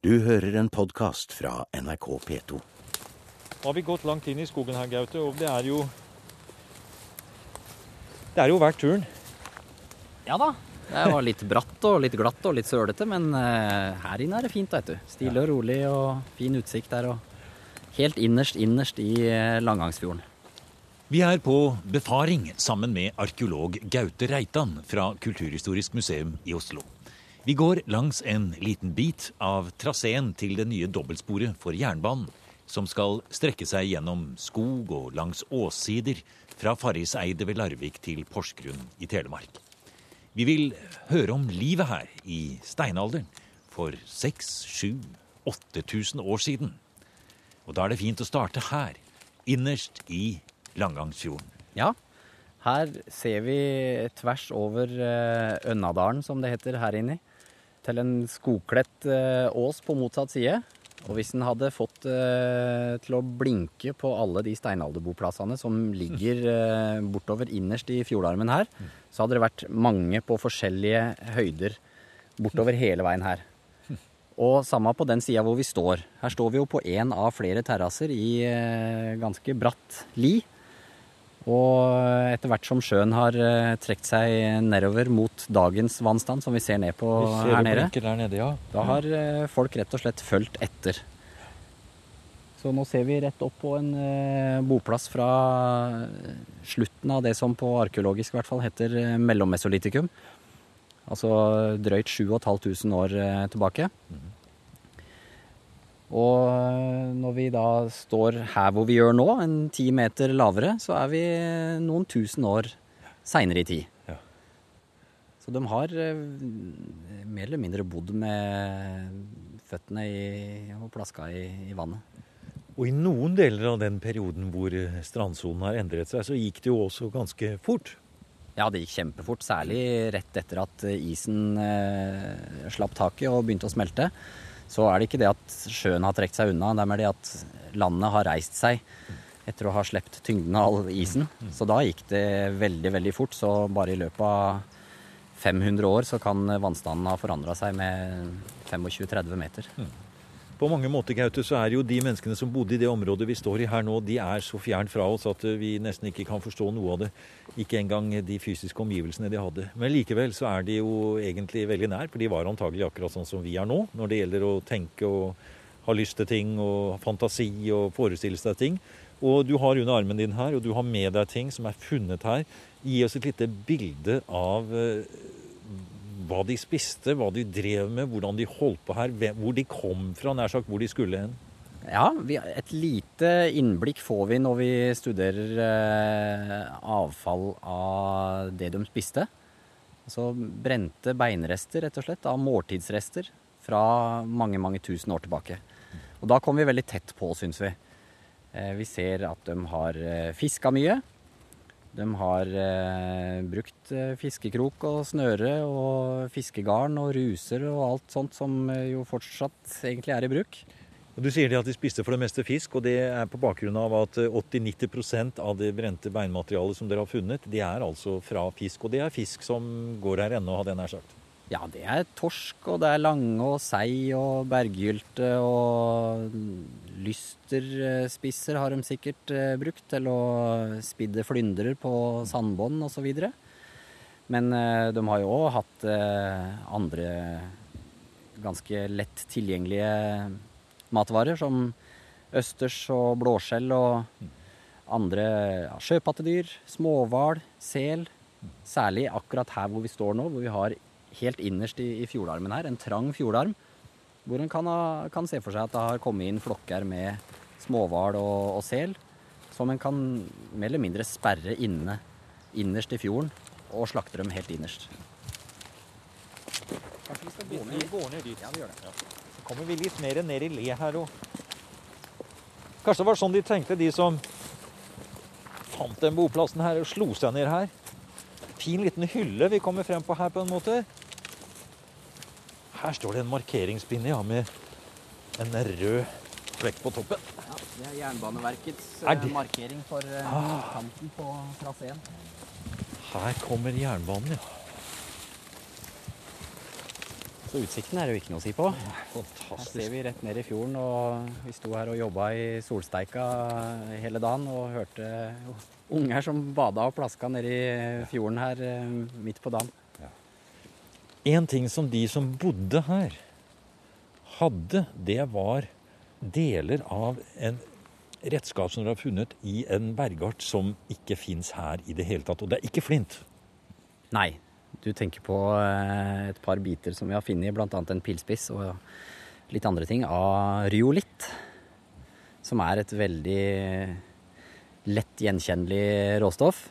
Du hører en podkast fra NRK P2. Nå har vi gått langt inn i skogen her, Gaute, og det er jo Det er jo verdt turen. Ja da. Det var litt bratt og litt glatt og litt sølete, men eh, her inne er det fint, vet du. Stille og rolig og fin utsikt der. Og helt innerst, innerst i eh, Langangsfjorden. Vi er på befaring sammen med arkeolog Gaute Reitan fra Kulturhistorisk museum i Oslo. Vi går langs en liten bit av traseen til det nye dobbeltsporet for jernbanen, som skal strekke seg gjennom skog og langs åssider fra Farriseidet ved Larvik til Porsgrunn i Telemark. Vi vil høre om livet her i steinalderen for 6000, 8000 år siden. Og da er det fint å starte her, innerst i Langangsfjorden. Ja, her ser vi tvers over eh, Ønnadalen, som det heter her inni, til en skogkledt eh, ås på motsatt side. Og hvis en hadde fått eh, til å blinke på alle de steinalderboplassene som ligger eh, bortover innerst i fjordarmen her, så hadde det vært mange på forskjellige høyder bortover hele veien her. Og samme på den sida hvor vi står. Her står vi jo på én av flere terrasser i eh, ganske bratt li. Og etter hvert som sjøen har eh, trukket seg nedover mot dagens vannstand, som vi ser ned på Vi ser her nede, der nede, ja. da har eh, folk rett og slett fulgt etter. Så nå ser vi rett opp på en eh, boplass fra slutten av det som på arkeologisk i hvert fall heter mellommesolitikum. Altså drøyt 7500 år tilbake. tilbake. Og eh, når vi da står her hvor vi gjør nå, en ti meter lavere, så er vi noen tusen år seinere i tid. Ja. Så de har eh, mer eller mindre bodd med føttene i, og plaska i, i vannet. Og i noen deler av den perioden hvor strandsonen har endret seg, så gikk det jo også ganske fort. Ja, det gikk kjempefort, særlig rett etter at isen eh, slapp taket og begynte å smelte. Så er det ikke det at sjøen har trukket seg unna, det er mer det at landet har reist seg etter å ha sluppet tyngden av all isen. Så da gikk det veldig, veldig fort. Så bare i løpet av 500 år så kan vannstanden ha forandra seg med 25-30 meter. På mange måter, Gaute, så er jo de menneskene som bodde i det området vi står i her nå, de er så fjernt fra oss at eh, vi nesten ikke kan forstå noe av det. Ikke engang de fysiske omgivelsene de hadde. Men likevel så er de jo egentlig veldig nær, for de var antagelig akkurat sånn som vi er nå, når det gjelder å tenke og ha lyst til ting og fantasi og forestille seg ting. Og du har under armen din her, og du har med deg ting som er funnet her. Gi oss et lite bilde av eh, hva de spiste, hva de drev med, hvordan de holdt på her, hvor de kom fra, nær sagt hvor de skulle hen. Ja, vi, et lite innblikk får vi når vi studerer eh, avfall av det de spiste. Altså brente beinrester, rett og slett, av måltidsrester fra mange, mange tusen år tilbake. Og da kommer vi veldig tett på, syns vi. Eh, vi ser at de har eh, fiska mye. De har eh, brukt eh, fiskekrok og snøre og fiskegarn og ruser og alt sånt som eh, jo fortsatt egentlig er i bruk. Du sier at de spiste for det meste fisk, og det er på bakgrunn av at eh, 80-90% av det brente beinmaterialet som dere har funnet, det er altså fra fisk. Og det er fisk som går her ennå, hadde jeg nær sagt. Ja, det er torsk, og det er lange og sei og berggylte og lysterspisser har de sikkert eh, brukt til å spidde flyndrer på sandbånd osv. Men eh, de har jo òg hatt eh, andre ganske lett tilgjengelige matvarer, som østers og blåskjell og andre ja, sjøpattedyr, småhval, sel. Særlig akkurat her hvor vi står nå, hvor vi har helt innerst i, i fjordarmen her, en trang fjordarm, hvor en kan, ha, kan se for seg at det har kommet inn flokker med småhval og, og sel, som en kan mer eller mindre sperre inne innerst i fjorden og slakte dem helt innerst. Kanskje vi skal gå Vi går ned dit. Ja, vi gjør det. Så kommer vi litt mer ned i le her òg. Kanskje det var sånn de tenkte, de som fant den boplassen her og slo seg ned her. Fin liten hylle vi kommer frem på her, på en måte. Her står det en markeringspinne ja, med en rød flekk på toppen. Ja, det er Jernbaneverkets Er eh, det- markering for eh, Ah. kanten på traseen. Her kommer jernbanen, ja. Så utsikten er det jo ikke noe å si på. Her ser vi rett ned i fjorden, og vi sto her og jobba i solsteika hele dagen og hørte unger som bada og plaska nedi fjorden her eh, midt på dagen. En ting som de som bodde her, hadde, det var deler av en redskap som dere har funnet i en bergart som ikke fins her i det hele tatt. Og det er ikke flint. Nei, du tenker på eh, et par biter som vi har funnet, bl.a. en pilspiss og litt andre ting, av ryolitt. Som er et veldig lett gjenkjennelig råstoff.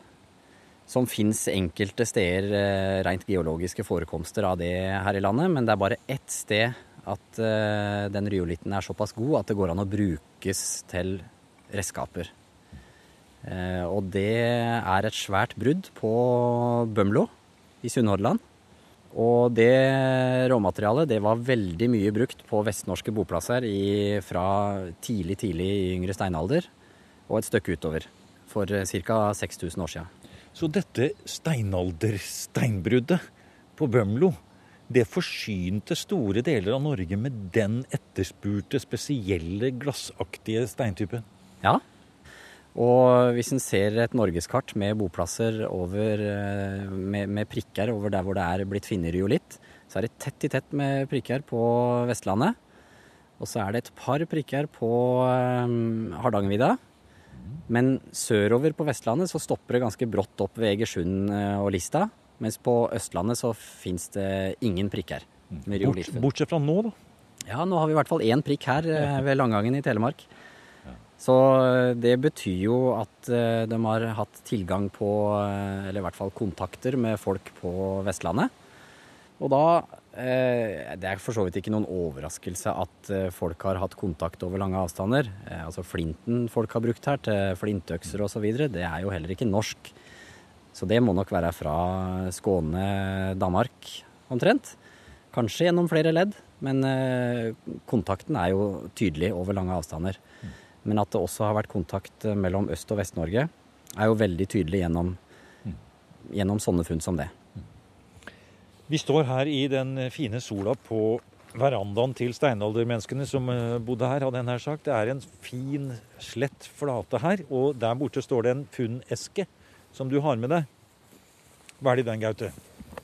Som fins enkelte steder eh, rent geologiske forekomster av det her i landet, men det er bare ett sted at eh, den ryolitten er såpass god at det går an å brukes til redskaper. Eh, og det er et svært brudd på Bømlo i Sunnhordland. Og det råmaterialet det var veldig mye brukt på vestnorske boplasser i, fra tidlig, tidlig yngre steinalder og et stykke utover. For ca. 6000 år siden. Så dette steinaldersteinbruddet på Bømlo, det forsynte store deler av Norge med den etterspurte, spesielle, glassaktige steintypen. Ja. Og hvis en ser et norgeskart med boplasser over, eh, med, med, prikker over der hvor det er blitt funnet riolitt, så er det tett i tett med prikker på Vestlandet. Og så er det et par prikker på um, Hardangervidda. Men sørover på Vestlandet så stopper det ganske brått opp ved Egersund eh, og Lista. Mens på Østlandet så fins det ingen prikker. Bort, bortsett fra nå, da. Ja, nå har vi i hvert fall én prikk her eh, ved Langangen i Telemark. Så eh, det betyr jo at de har hatt tilgang på, eller i hvert fall kontakter med folk på Vestlandet. Og da Det er for så vidt ikke noen overraskelse at eh, folk har hatt kontakt over lange avstander. Eh, altså flinten folk har brukt her til flintøkser osv., det er jo heller ikke norsk. Så det må nok være fra Skåne, Danmark omtrent. Kanskje gjennom flere ledd, men eh, kontakten er jo tydelig over lange avstander. Men at det også har vært kontakt eh, mellom Øst- og Vest-Norge, er jo veldig tydelig gjennom, gjennom sånne funn som det. Vi står her i den fine sola på verandaen til steinaldermenneskene som eh, bodde her, hadde jeg nær sagt. Det er en fin, slett flate her, og der borte står det en pundeske som du har med deg. Hva er det i den, Gaute?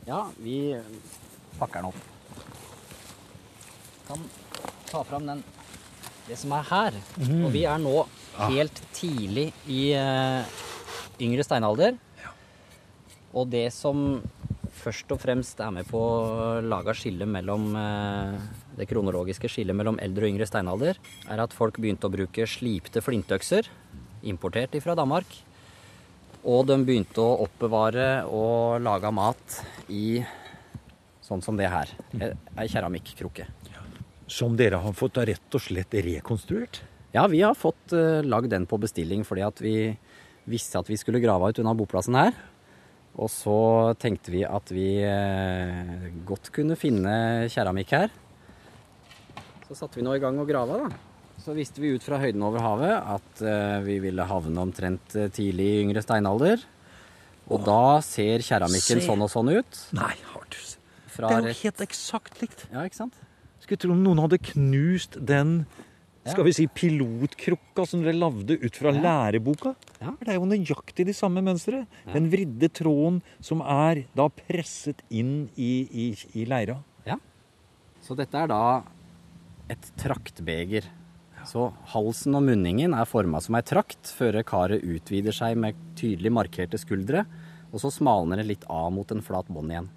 Ja, vi pakker den opp. Kan ta fram den det som er her. Og vi er nå helt tidlig i uh, yngre steinalder. Og det som først og fremst er med på å lage skille mellom eh, det kronologiske skillet mellom eldre og yngre steinalder, er at folk begynte å bruke slipte flintøkser, importert fra Danmark. Og de begynte å oppbevare og lage mat i sånn som det her. Ei keramikkrukke. Som dere har fått rett og slett rekonstruert? Ja, vi har fått uh, lagd den på bestilling fordi at vi visste at vi skulle grave ut unna boplassen her. Og så tenkte vi at vi eh, godt kunne finne keramikk her. Så satte vi nå i gang å grave, da. Så visste vi ut fra høyden over havet at eh, vi ville havne omtrent eh, tidlig i yngre steinalder. Og da ser keramikken Se. sånn og sånn ut. Nei, har du sett. Det er jo helt eksakt likt. Ja, ikke sant? Skulle tro noen hadde knust den. Skal vi si, pilotkrukka som dere lagde ut fra Ja. læreboka. Ja. Det er jo nøyaktig de samme mønstre. Den vridde tråden som er da presset inn i, i, i leira. Ja. Så dette er da et traktbeger. Så halsen og munningen er forma som ei trakt, før karet utvider seg med tydelig markerte skuldre, og så smalner det litt av mot en flat bånd igjen.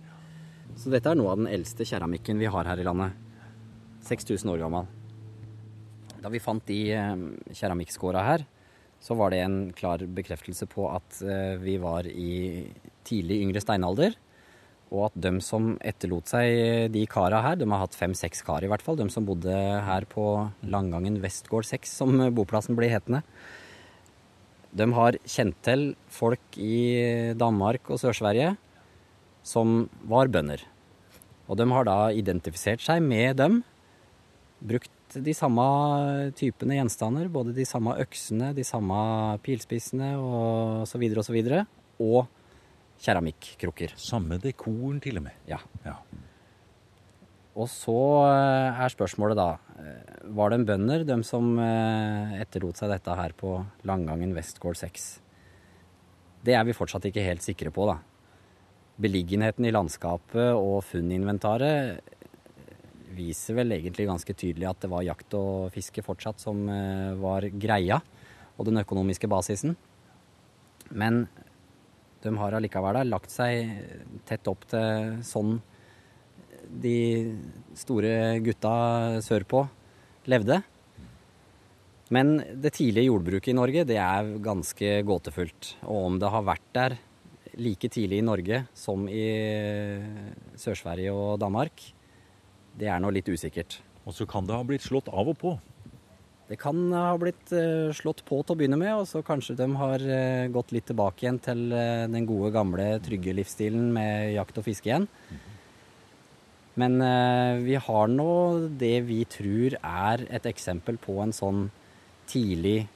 Så dette er noe av den eldste keramikken vi har her i landet. 6000 år gammel. Da vi fant de eh, keramikkskåra her, så var det en klar bekreftelse på at eh, vi var i tidlig yngre steinalder. Og at de som etterlot seg de kara her, de har hatt fem-seks kar i hvert fall, de som bodde her på Langangen Vestgård 6, som boplassen blir hetende, de har kjent til folk i Danmark og Sør-Sverige som var bønder. Og de har da identifisert seg med dem, brukt de samme typene gjenstander, både de samme øksene, de samme pilspissene og så videre og så videre, og keramikkrukker. Samme dekoren til og med. Ja. Ja. Og så eh, er spørsmålet da eh, Var det en bønder, de som eh, etterlot seg dette her på Langangen Westgård 6? Det er vi fortsatt ikke helt sikre på, da. Beliggenheten i landskapet og funninventaret viser vel egentlig ganske tydelig at det var jakt og fiske fortsatt som var greia, og den økonomiske basisen. Men de har allikevel lagt seg tett opp til sånn de store gutta sørpå levde. Men det tidlige jordbruket i Norge det er ganske gåtefullt. Og om det har vært der like tidlig i Norge som i Sør-Sverige og Danmark, det er nå litt usikkert. Og så kan det ha blitt slått av og på. Det kan ha blitt uh, slått på til å begynne med, og så kanskje de har uh, gått litt tilbake igjen til uh, den gode, gamle, trygge livsstilen med jakt og fiske igjen. Men eh, vi har nå det vi tror er et eksempel på en sånn tidlig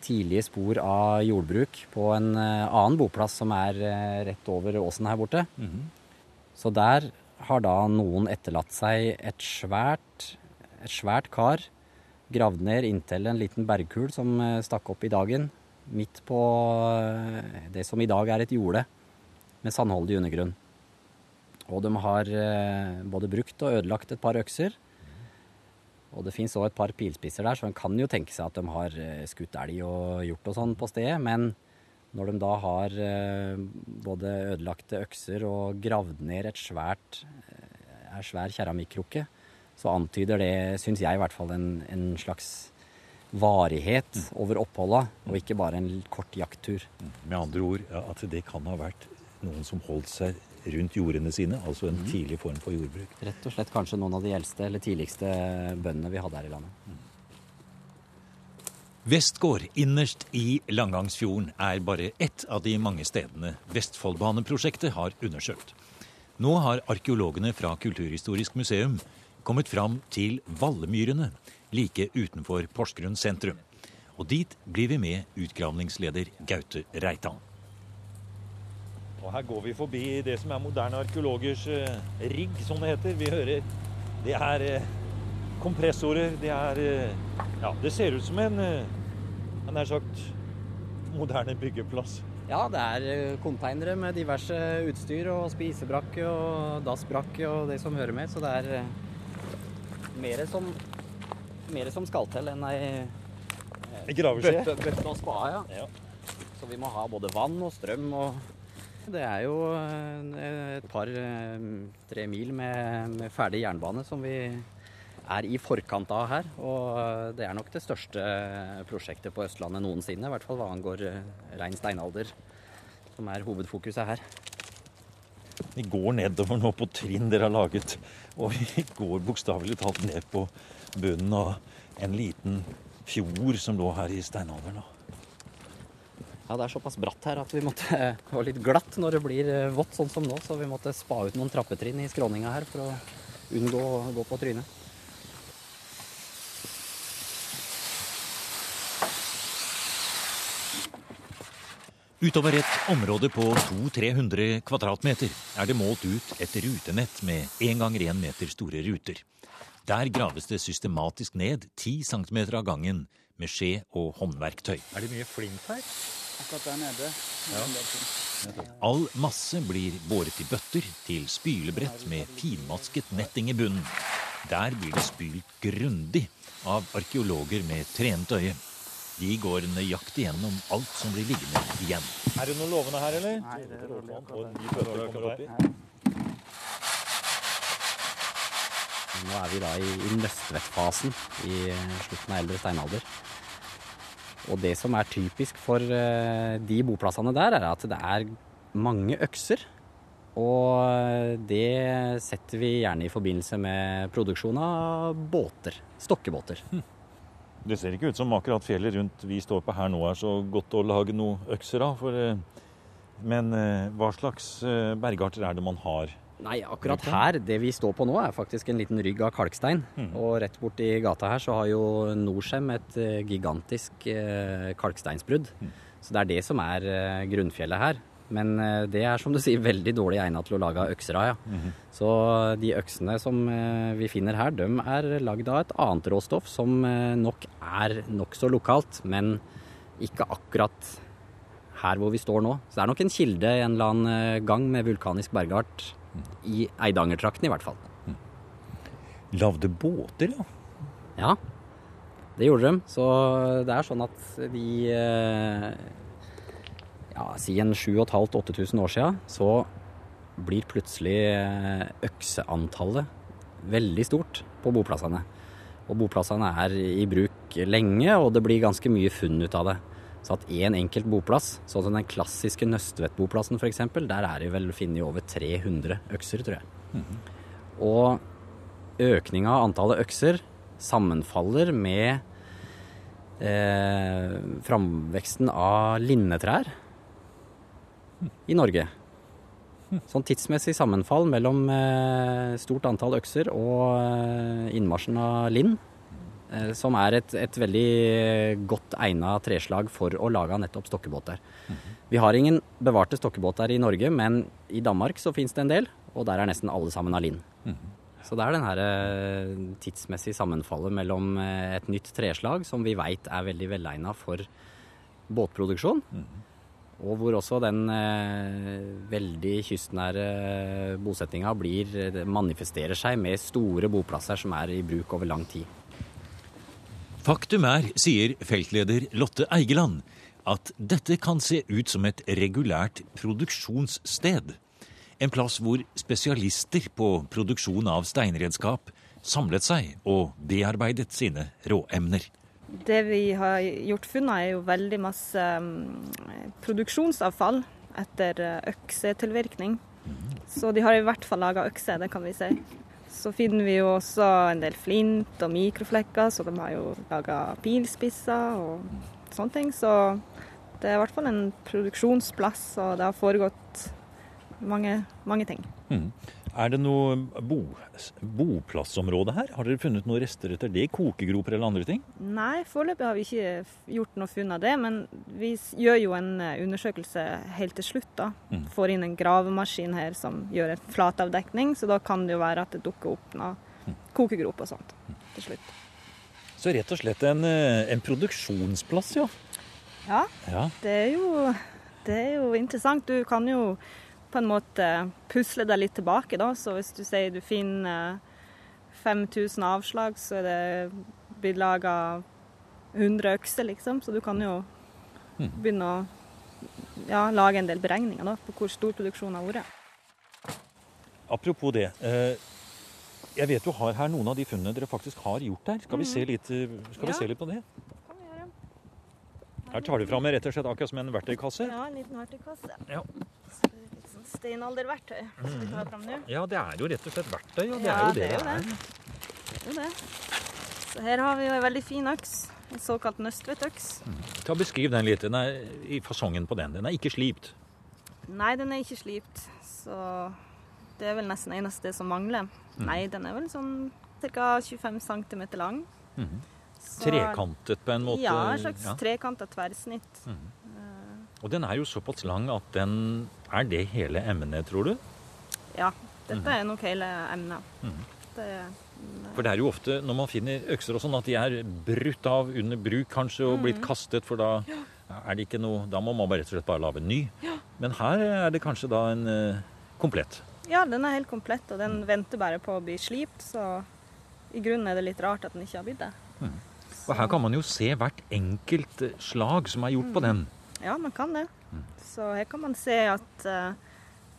tidlige spor av jordbruk på en eh, annen boplass som er eh, rett over åsen her borte. Mm -hmm. Så der har da noen etterlatt seg et svært, et svært kar gravd ned inntil en liten bergkul som stakk opp i dagen, midt på det som i dag er et jorde med sandholdig undergrunn. Og de har eh, både brukt og ødelagt et par økser. Og det fins òg et par pilspisser der, så en kan jo tenke seg at de har eh, skutt elg og gjort og sånn på stedet. Men når de da har eh, både ødelagte økser og gravd ned et svært, en svær keramikkrukke, så antyder det, syns jeg i hvert fall, en, en slags varighet over oppholda, og ikke bare en kort jakttur. Med andre ord at det kan ha vært noen som holdt seg rundt jordene sine, altså en mm. tidlig form for jordbruk. Rett og slett kanskje noen av de eldste eller tidligste bøndene vi hadde her i landet. Vestgård innerst i Langangsfjorden er bare ett av de mange stedene Vestfoldbaneprosjektet har undersøkt. Nå har arkeologene fra Kulturhistorisk museum kommet fram til Vallemyrene, like utenfor Porsgrunn sentrum. Og dit blir vi med utgravningsleder Gaute Reitan. Og her går vi forbi det som er moderne arkeologers eh, rigg, som det heter. Vi hører Det er eh, kompressorer, det er eh, Ja, det ser ut som en nær sagt moderne byggeplass. Ja, det er konteinere med diverse utstyr og spisebrakke og dassbrakke og det som hører med. Så det er mer som, mer som skal til enn ei graveskje. Bøtte, bøtte og spade, ja. ja. Så vi må ha både vann og strøm og det er jo eh, et par-tre eh, mil med, med, ferdig jernbane som vi er i forkant av her. Og det er nok det største prosjektet på Østlandet noensinne, i hvert fall hva angår eh, rein steinalder, som er hovedfokuset her. Vi går nedover nå på trinn dere har laget, og vi går bokstavelig talt ned på bunnen av en liten fjord som lå her i steinalderen. Ja, det er såpass bratt her at vi måtte ha litt glatt når det blir eh, vått sånn som nå. Så vi måtte spa ut noen trappetrinn i skråninga her for å unngå å gå på trynet. Utover et område på 200-300 kvadratmeter er det målt ut et rutenett med én ganger én meter store ruter. Der graves det systematisk ned 10 cm av gangen med skje og håndverktøy. Er det mye flint her? akkurat der nede. Ja. All masse blir båret i bøtter til spylebrett med finmasket netting i bunnen. Der blir det spylt grundig av arkeologer med trent øye. De går nøyaktig gjennom alt som blir liggende igjen. Er det noe lovende her, eller? Nei, det er rolig Nå er vi da i, i Nøstvedt-fasen i slutten av eldre steinalder. Og det som er typisk for eh, de boplassene der, er at det er mange økser. Og det setter vi gjerne i forbindelse med produksjon av båter. Stokkebåter. Det ser ikke ut som akkurat fjellet rundt vi står på her nå er så godt å lage noe økser av. For, eh, men eh, hva slags bergarter er det man har Nei, akkurat her, det vi står på nå, er faktisk en liten rygg av kalkstein. Mm. Og rett borti gata her så har jo Norcem et eh, gigantisk eh, kalksteinsbrudd. Mm. Så det er det som er eh, grunnfjellet her. Men eh, det er som du sier veldig dårlig egnet til å lage økser av, ja. Så de øksene som eh, vi finner her, de er lagd av et annet råstoff som eh, nok er nokså lokalt, men ikke akkurat her hvor vi står nå. Så det er nok en kilde en eller annen gang med vulkanisk bergart i Eidangertrakten i hvert fall. Lagde båter, ja. Ja, det gjorde de. Så det er sånn at de ja, si en 7500-8000 år siden, så blir plutselig eh, økseantallet veldig stort på boplassene. Og boplassene er i bruk lenge, og det blir ganske mye funn ut av det. Så at én en enkelt boplass, sånn som den klassiske Nøstvedt-boplassen f.eks., der er det vel funnet over 300 økser, tror jeg. Og økninga av antallet økser sammenfaller med eh, framveksten av linnetrær i Norge. Sånn tidsmessig sammenfall mellom eh, stort antall økser og eh, innmarsjen av lind, eh, som er et, et veldig godt egna treslag for å lage nettopp stokkebåter. Vi har ingen bevarte stokkebåter i Norge, men i Danmark så finnes det en del, og der er nesten alle sammen av lind. Så det er den her tidsmessige sammenfallet mellom et nytt treslag som vi veit er veldig velegna for båtproduksjon, og hvor også den eh, veldig kystnære bosettinga blir, manifesterer seg med store boplasser som er i bruk over lang tid. Faktum er, sier feltleder Lotte Eigeland, at dette kan se ut som et regulært produksjonssted. En plass hvor spesialister på produksjon av steinredskap samlet seg og bearbeidet sine råemner. Det vi har gjort funn av, er jo veldig masse mm, produksjonsavfall etter eh, øksetilvirkning. Så de har i hvert fall laga økse, det kan vi si. Så finner vi jo også en del flint og mikroflekker, så de har jo laga pilspisser og sånne ting. Så det er i hvert fall en produksjonsplass, og det har foregått mange, mange ting. Er det noe bo, boplassområde her? Har dere funnet noen rester etter det? Kokegroper eller andre ting? Nei, foreløpig har vi ikke gjort noe funn av det, men vi gjør jo en eh, undersøkelse helt til slutt. da. Mm. Får inn en gravemaskin her som gjør en flatavdekning, så da kan det jo være at det dukker opp noe kokegrop og sånt til slutt. Så rett og slett en, eh, en produksjonsplass, ja. Ja, ja. det er, jo, det er jo interessant. Du kan jo på en måte pusle deg litt tilbake, da. Så hvis du sier du finner 5000 avslag, så er det blitt laga 100 økser, liksom. Så du kan jo begynne å ja, lage en del beregninger da, på hvor stor produksjonen har vært. Apropos det. eh, Jeg vet du har her noen av de funnene dere faktisk har gjort her. Skal vi se litt, eh, skal vi Ja. se litt på det? Vi. Her tar du fram rett og slett akkurat som en verktøykasse. Ja, en liten verktøykasse. Ja. Så det er litt sånn steinalderverktøy som vi tar fram nå. Ja, det er jo rett og slett verktøy. Og det Ja, er jo det det er det det. Er jo det. Så her har vi jo en veldig fin øks. En såkalt nøsttvettøks. Ta Beskriv den litt. Den er i fasongen på den. Den er ikke slipt. Nei, den er ikke slipt, så det er vel nesten eneste som mangler. Nei, den er vel sånn ca. 25 cm lang. Så- Trekantet på en måte. Ja, en slags Ja. trekanta tverrsnitt. Og den er jo såpass lang at den Er det hele emnet, tror du? Ja, dette er nok hele emnet. Det, For det er jo ofte når man finner økser og sånn, at de er brutt av under bruk kanskje og blitt kastet, for da er det ikke noe Da må man bare rett og slett bare lage en ny. Men her er det kanskje da en eh, komplett. ja, den er helt komplett, og den venter bare på å bli slipt, så i grunnen er det litt rart at den ikke har blitt det. Og her kan man jo se hvert enkelt slag som er gjort på den. Ja, man kan det. Så her kan man se at uh,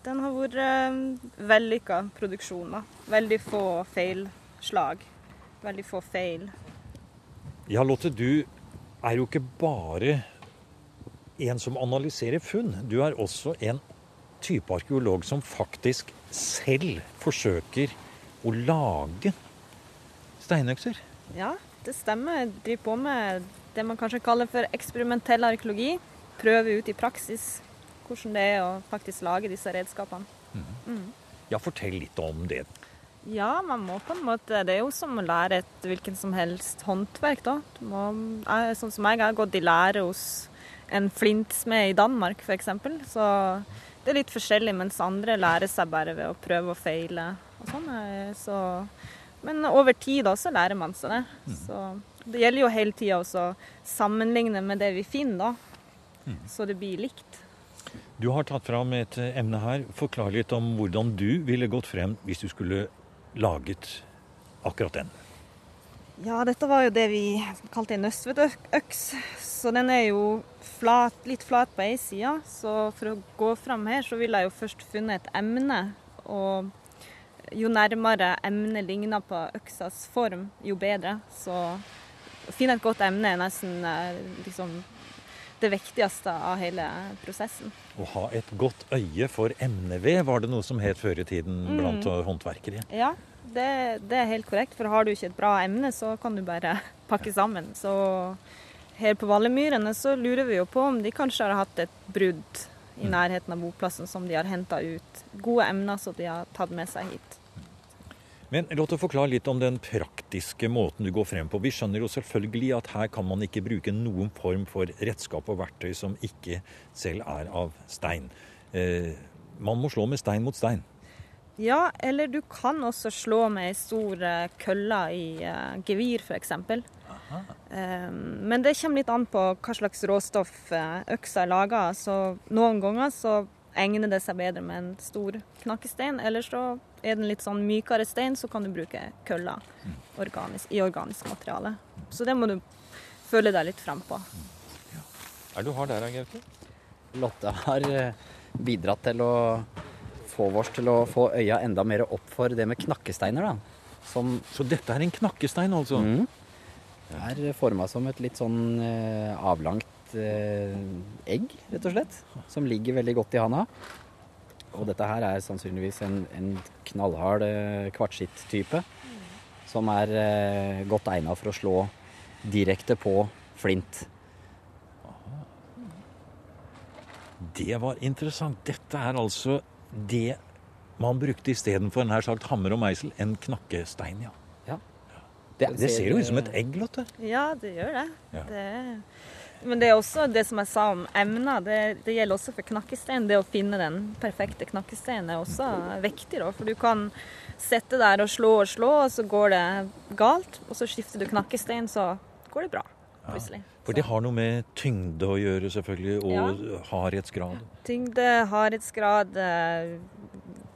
den har vært uh, vellykka produksjon. da. Veldig få feilslag. Veldig få feil. Ja, Lotte, du er jo ikke bare en som analyserer funn. Du er også en type arkeolog som faktisk selv forsøker å lage steinøkser. Ja, det stemmer. Jeg driver på med det man kanskje kaller for eksperimentell arkeologi. Prøve ut i praksis hvordan det er å faktisk lage disse redskapene. Ja, fortell litt om det. Ja, man må på en måte Det er jo som å lære et hvilken som helst håndverk, da. Må, jeg, sånn som jeg har gått i lære hos en flintsmed i Danmark f.eks. Så det er litt forskjellig, mens andre lærer seg bare ved å prøve og feile. og sånn. eh, Så, men over tid også lærer man seg det. Så det gjelder jo hele tida å sammenligne med det vi finner, da. Så det blir likt. Du har tatt fram et eh, emne her. Forklar litt om hvordan du ville gått frem hvis du skulle laget akkurat den. Ja, dette var jo det vi kalte en nøstvedøks. Så den er jo flat, litt flat på ei side. Så for å gå fram her, så ville jeg jo først funnet et emne. Og jo nærmere emnet ligner på øksas form, jo bedre. Så å finne et godt emne er nesten eh, liksom det viktigste av hele prosessen. Å ha et godt øye for emneved, var det noe som het før i tiden blant håndverkere. Ja, det, det er helt korrekt. For har du ikke et bra emne, så kan du bare pakke sammen. Så her på Vallemyrene så lurer vi jo på om de kanskje har hatt et brudd i nærheten av boplassen som de har henta ut. Gode emner som de har tatt med seg hit. Men låt oss forklare litt om den praktiske måten du går frem på. Vi skjønner jo selvfølgelig at her kan man ikke bruke noen form for redskap og verktøy som ikke selv er av stein. Eh, man må slå med stein mot stein. Ja, eller du kan også slå med ei stor eh, kølle i uh, gevir, f.eks. Um, men det kommer litt an på hva slags råstoff eh, øksa er laga. Så noen ganger så egner det seg bedre med en stor knakkestein. Eller så er den litt sånn mykere stein, så kan du bruke køller organisk, i organisk materiale. Så det må du føle deg litt frem på. Er du hard der, Gaute? Lotte har eh, bidratt til å få oss til å få øya enda mer opp for det med knakkesteiner, da. Som Så dette er en knakkestein, altså? mm, er forma som et litt sånn eh, avlangt eh, egg, rett og slett. Som ligger veldig godt i handa. Og dette her er sannsynligvis en, en knallhard eh, kvartsitt-type. Som er eh, godt egna for å slå direkte på flint. Det var interessant. Dette er altså det man brukte istedenfor nær sagt hammer og meisel, en knakkestein, ja. Ja. Det, det ser jo ut som et egg, Lotte. Ja, det gjør det. Ja. det men det er også det som jeg sa om emner, det, det gjelder også for knakkestein. Det å finne den perfekte knakkesteinen er også viktig. Da, for du kan sitte der og slå og slå, og så går det galt. Og så skifter du knakkestein, så går det bra plutselig. For det har noe med tyngde å gjøre, selvfølgelig, og hardhetsgrad. Tyngde, hardhetsgrad, eh,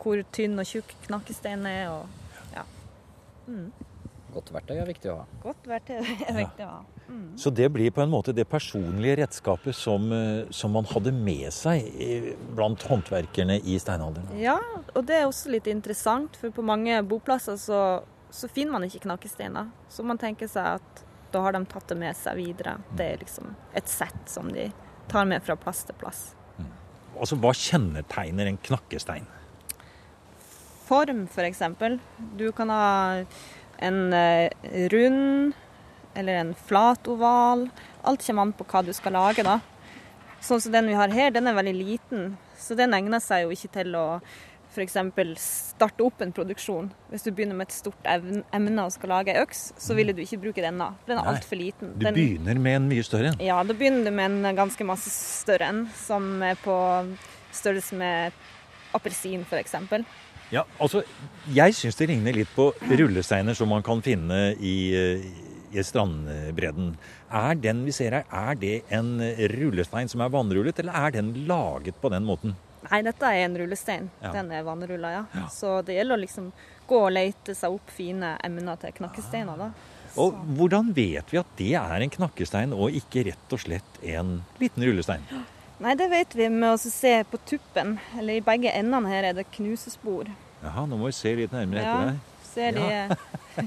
hvor tynn og tjukk knakkesteinen er. og ja. Godt verktøy er viktig å ha. Godt verktøy er viktig å ha. Så det blir på en måte det personlige redskapet som, eh, som man hadde med seg eh, blant håndverkerne i steinalderen. Ja, og det er også litt interessant, for på mange boplasser så, så finner man ikke knakkesteiner. Så man tenker seg at da har de tatt det med seg videre. Det er liksom et sett som de tar med fra plass til plass. Altså, Hva kjennetegner en knakkestein? Form, f.eks. Du kan ha en eh, rund eller en flat oval. Alt kommer an på hva du skal lage, da. Sånn som den vi har her, den er veldig liten, så den egner seg jo ikke til å f.eks. starte opp en produksjon. Hvis du begynner med et stort emne og skal lage ei øks, så ville du ikke bruke denne. Den er altfor liten. Du Den, begynner med en mye større en. ja, da begynner du med en ganske masse større en, som er på størrelse med appelsin, f.eks. Ja, altså, Jeg syns det ligner litt på rullesteiner som man kan finne i, eh, i strandbredden. Er den vi ser her, er det en rullestein som er vannrullet, eller er den laget på den måten? Nei, dette er en rullestein. Ja. Den er vannrulla, ja. Ja. Så det gjelder å liksom gå og lete seg opp fine emner til knakkesteiner, da. Og hvordan vet vi at det er en knakkestein og ikke rett og slett en liten rullestein? Nei, det vet vi med å se på tuppen. Eller i begge endene her er det knusespor. Jaha, nå må vi se litt nærmere etter deg. Ja, ser de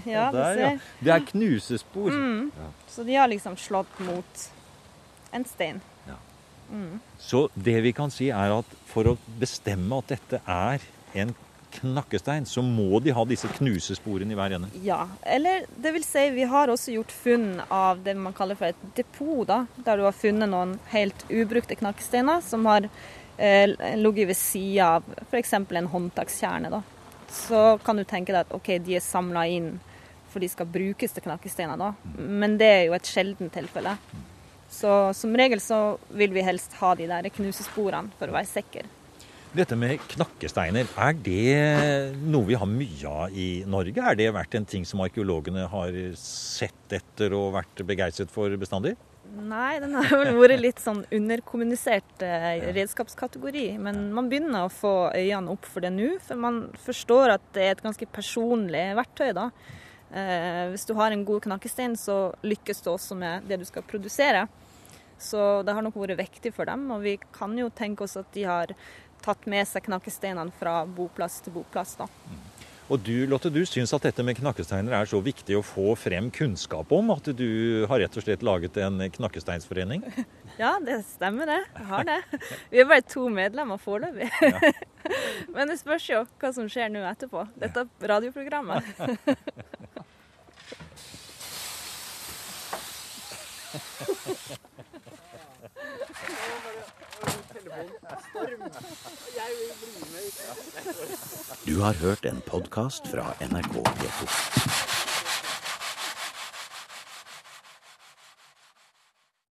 Ja, Der, ja. ser. Det er knusespor. Mm. Så de har liksom slått mot en stein. Så det vi kan si er at for å bestemme at dette er en knakkestein, så må de ha disse knusesporene i hver ende. Ja, eller det vil si, vi har også gjort funn av det man kaller for et depot, da, der du har funnet noen helt ubrukte knakkesteiner som har eh, ligget ved sida av f.eks. en håndtakskjerne. Da. Så kan du tenke deg at ok, de er samla inn for de skal brukes til knakkesteiner, da. Men det er jo et sjeldent tilfelle. Så som regel så vil vi helst ha de der knusesporene for å være sikre. Dette med knakkesteiner, er det noe vi har mye av i Norge? Er det vært en ting som arkeologene har sett etter og vært begeistret for bestandig? Nei, den har vel vært litt sånn underkommunisert eh, redskapskategori. Men man begynner å få øynene opp for det nå, for man forstår at det er et ganske personlig verktøy. da. Eh, hvis du har en god knakkestein, så lykkes du også med det du skal produsere. Så det har nok vært viktig for dem, og vi kan jo tenke oss at de har tatt med seg knakkesteinene fra boplass til boplass. da. Og du Lotte, du syns at dette med knakkesteiner er så viktig å få frem kunnskap om at du har rett og slett laget en knakkesteinsforening? Ja, det stemmer det. Jeg har det. Vi er bare to medlemmer foreløpig. Ja. Men det spørs jo hva som skjer nå etterpå. Dette radioprogrammet. Du har hørt en podkast fra NRK P2.